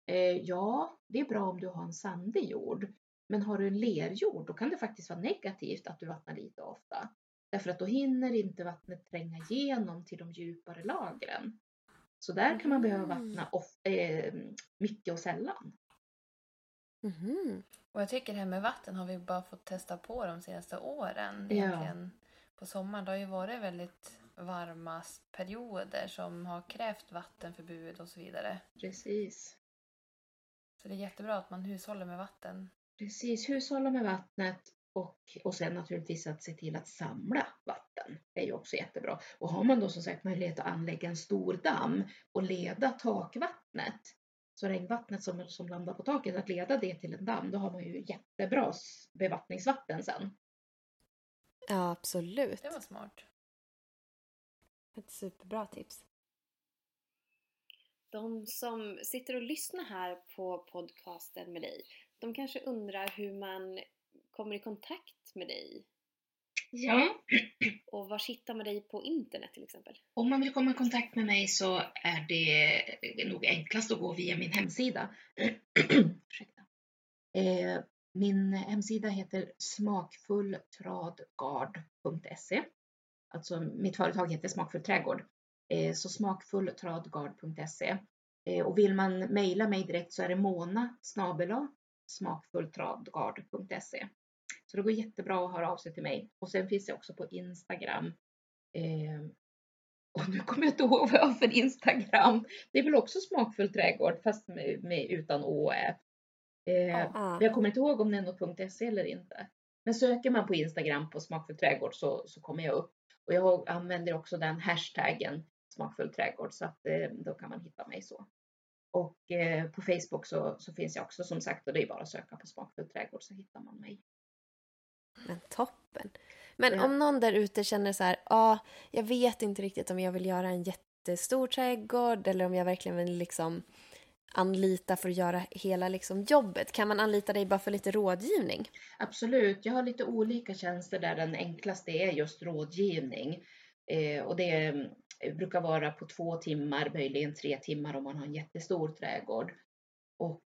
Eh, ja, det är bra om du har en sandig jord. Men har du en lerjord, då kan det faktiskt vara negativt att du vattnar lite och ofta. Därför att då hinner inte vattnet tränga igenom till de djupare lagren. Så där kan man behöva vattna of, eh, mycket och sällan. Mhm. Och jag tycker det här med vatten har vi bara fått testa på de senaste åren. Ja. Egentligen. På sommaren det har ju varit väldigt varma perioder som har krävt vattenförbud och så vidare. Precis. Så det är jättebra att man hushåller med vatten. Precis, hushålla med vattnet och, och sen naturligtvis att se till att samla vatten. Det är ju också jättebra. Och har man då som sagt möjlighet att anlägga en stor damm och leda takvattnet, så regnvattnet som, som landar på taket, att leda det till en damm, då har man ju jättebra bevattningsvatten sen. Ja, absolut. Det var smart. Ett superbra tips. De som sitter och lyssnar här på podcasten med dig, de kanske undrar hur man kommer i kontakt med dig Ja, och var hittar man dig på internet till exempel? Om man vill komma i kontakt med mig så är det nog enklast att gå via min hemsida. Eh, Min hemsida heter smakfulltradgard.se. Alltså mitt företag heter Smakfull trädgård. Eh, Så smakfulltradgard.se. Eh, Och vill man mejla mig direkt så är det mona snabela smakfulltradgard.se. Så det går jättebra att höra av sig till mig. Och sen finns jag också på Instagram. Eh, och nu kommer jag inte ihåg vad jag har för Instagram. Det är väl också smakfull trädgård fast med, med utan å och ä. Eh. Ja. men jag kommer inte ihåg om det är något .se eller inte. Men söker man på Instagram på smakfull trädgård så, så kommer jag upp. Och jag använder också den hashtaggen smakfull trädgård så att eh, då kan man hitta mig så. Och eh, på Facebook så, så finns jag också som sagt och det är bara att söka på smakfull trädgård så hittar man mig. Men toppen. Men Ja. om någon där ute känner så här, ja, ah, jag vet inte riktigt om jag vill göra en jättestor trädgård eller om jag verkligen vill liksom anlita för att göra hela liksom, jobbet? Kan man anlita dig bara för lite rådgivning? Absolut, jag har lite olika tjänster där den enklaste är just rådgivning. Eh, och det eh, brukar vara på två timmar, möjligen tre timmar om man har en jättestor trädgård.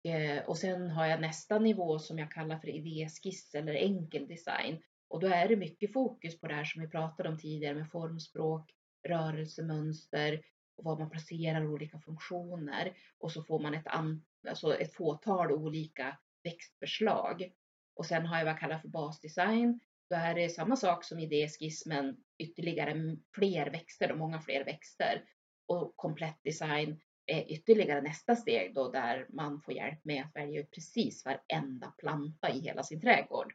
Eh, och, sen har jag nästa nivå som jag kallar för idéskiss eller enkel design. Och då är det mycket fokus på det här som vi pratade om tidigare med formspråk, rörelsemönster, och var man placerar olika funktioner. Och så får man ett, an, alltså ett fåtal olika växtförslag. Och sen har jag vad jag kallar för basdesign. Då är det samma sak som idéskiss men ytterligare fler växter och många fler växter. Och komplett design Eh, ytterligare nästa steg då där man får hjälp med att välja ut precis varenda planta i hela sin trädgård.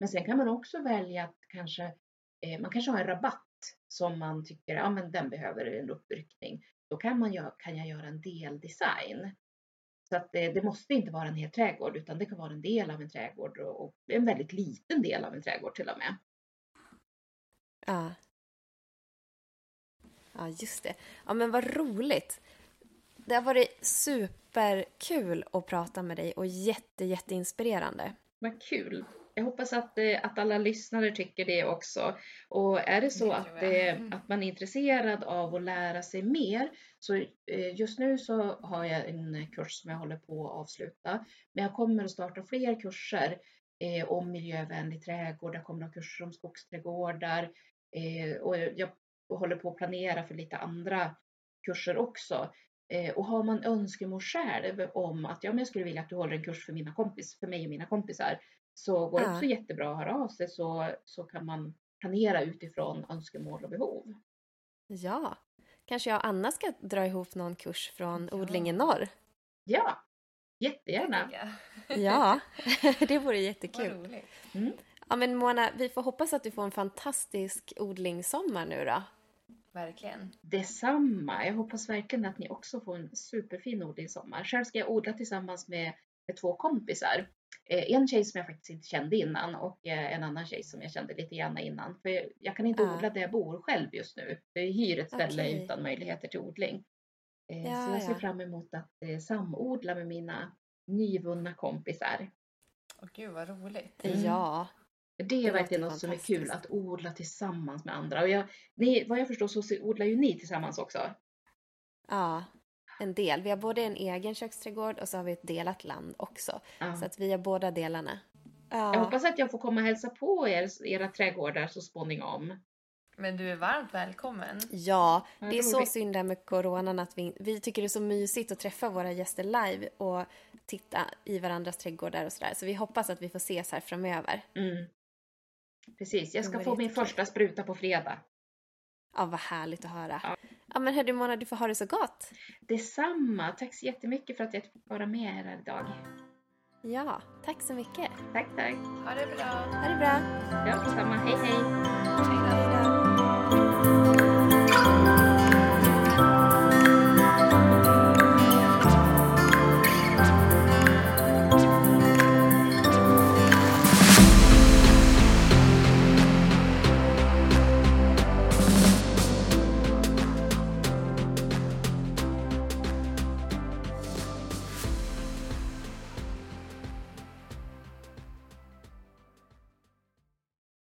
Men sen kan man också välja att kanske, eh, man kanske har en rabatt som man tycker, ja men den behöver en uppryckning. Då kan, man göra, kan jag göra en deldesign. Så att det, det, måste inte vara en hel trädgård utan det kan vara en del av en trädgård och, och en väldigt liten del av en trädgård till och med. Ja. Ja, just det. Ja, men vad roligt. Det har varit superkul att prata med dig och jätte, jätteinspirerande. Vad kul. Jag hoppas att, eh, att alla lyssnare tycker det också. Och är det så det att, det, att man är intresserad av att lära sig mer så eh, just nu så har jag en kurs som jag håller på att avsluta. Men jag kommer att starta fler kurser eh, om miljövänlig trädgård. Jag kommer att ha kurser om skogsträdgårdar eh, och jag håller på att planera för lite andra kurser också. Eh, och har man önskemål själv om att ja, men jag skulle vilja att du håller en kurs för, mina kompis, för mig och mina kompisar så går det ja. också jättebra att höra av sig så, så kan man planera utifrån önskemål och behov. Ja, kanske jag och Anna ska dra ihop någon kurs från ja. Odling i norr? Ja, jättegärna. Ja, det vore jättekul. Mm. Ja, men Mona, vi får hoppas att du får en fantastisk odlingssommar nu då. Verkligen. Detsamma. Jag hoppas verkligen att ni också får en superfin odlingssommar. Själv ska jag odla tillsammans med, med två kompisar. Eh, en tjej som jag faktiskt inte kände innan och eh, en annan tjej som jag kände lite grann innan. För jag kan inte uh. odla där jag bor själv just nu. Jag hyr ett ställe okay. utan möjligheter till odling. Eh, ja, så jag ser ja. fram emot att samodla med mina nyvunna kompisar. Åh gud vad roligt. Mm. Ja. Det är verkligen något som är kul att odla tillsammans med andra. Och jag, ni, vad jag förstår så odlar ju ni tillsammans också. Ja, en del. Vi har både en egen köksträdgård och så har vi ett delat land också. Ja. Så att vi har båda delarna. Ja. Jag hoppas att jag får komma och hälsa på er, era trädgårdar så småningom. Men du är varmt välkommen. Ja, det är så synd där med coronan att vi, vi tycker det är så mysigt att träffa våra gäster live och titta i varandras trädgårdar och sådär. Så vi hoppas att vi får ses här framöver. Mm. Precis, jag ska få min första spruta på fredag. Ja, vad härligt att höra. Ja, ja men hördu Mona, du får ha det så gott. Detsamma. Tack så jättemycket för att jag fick vara med här idag. Ja, tack så mycket. Tack, tack. Ha det bra. Ha det bra. Ja, detsamma. Hej, hej. Hej då.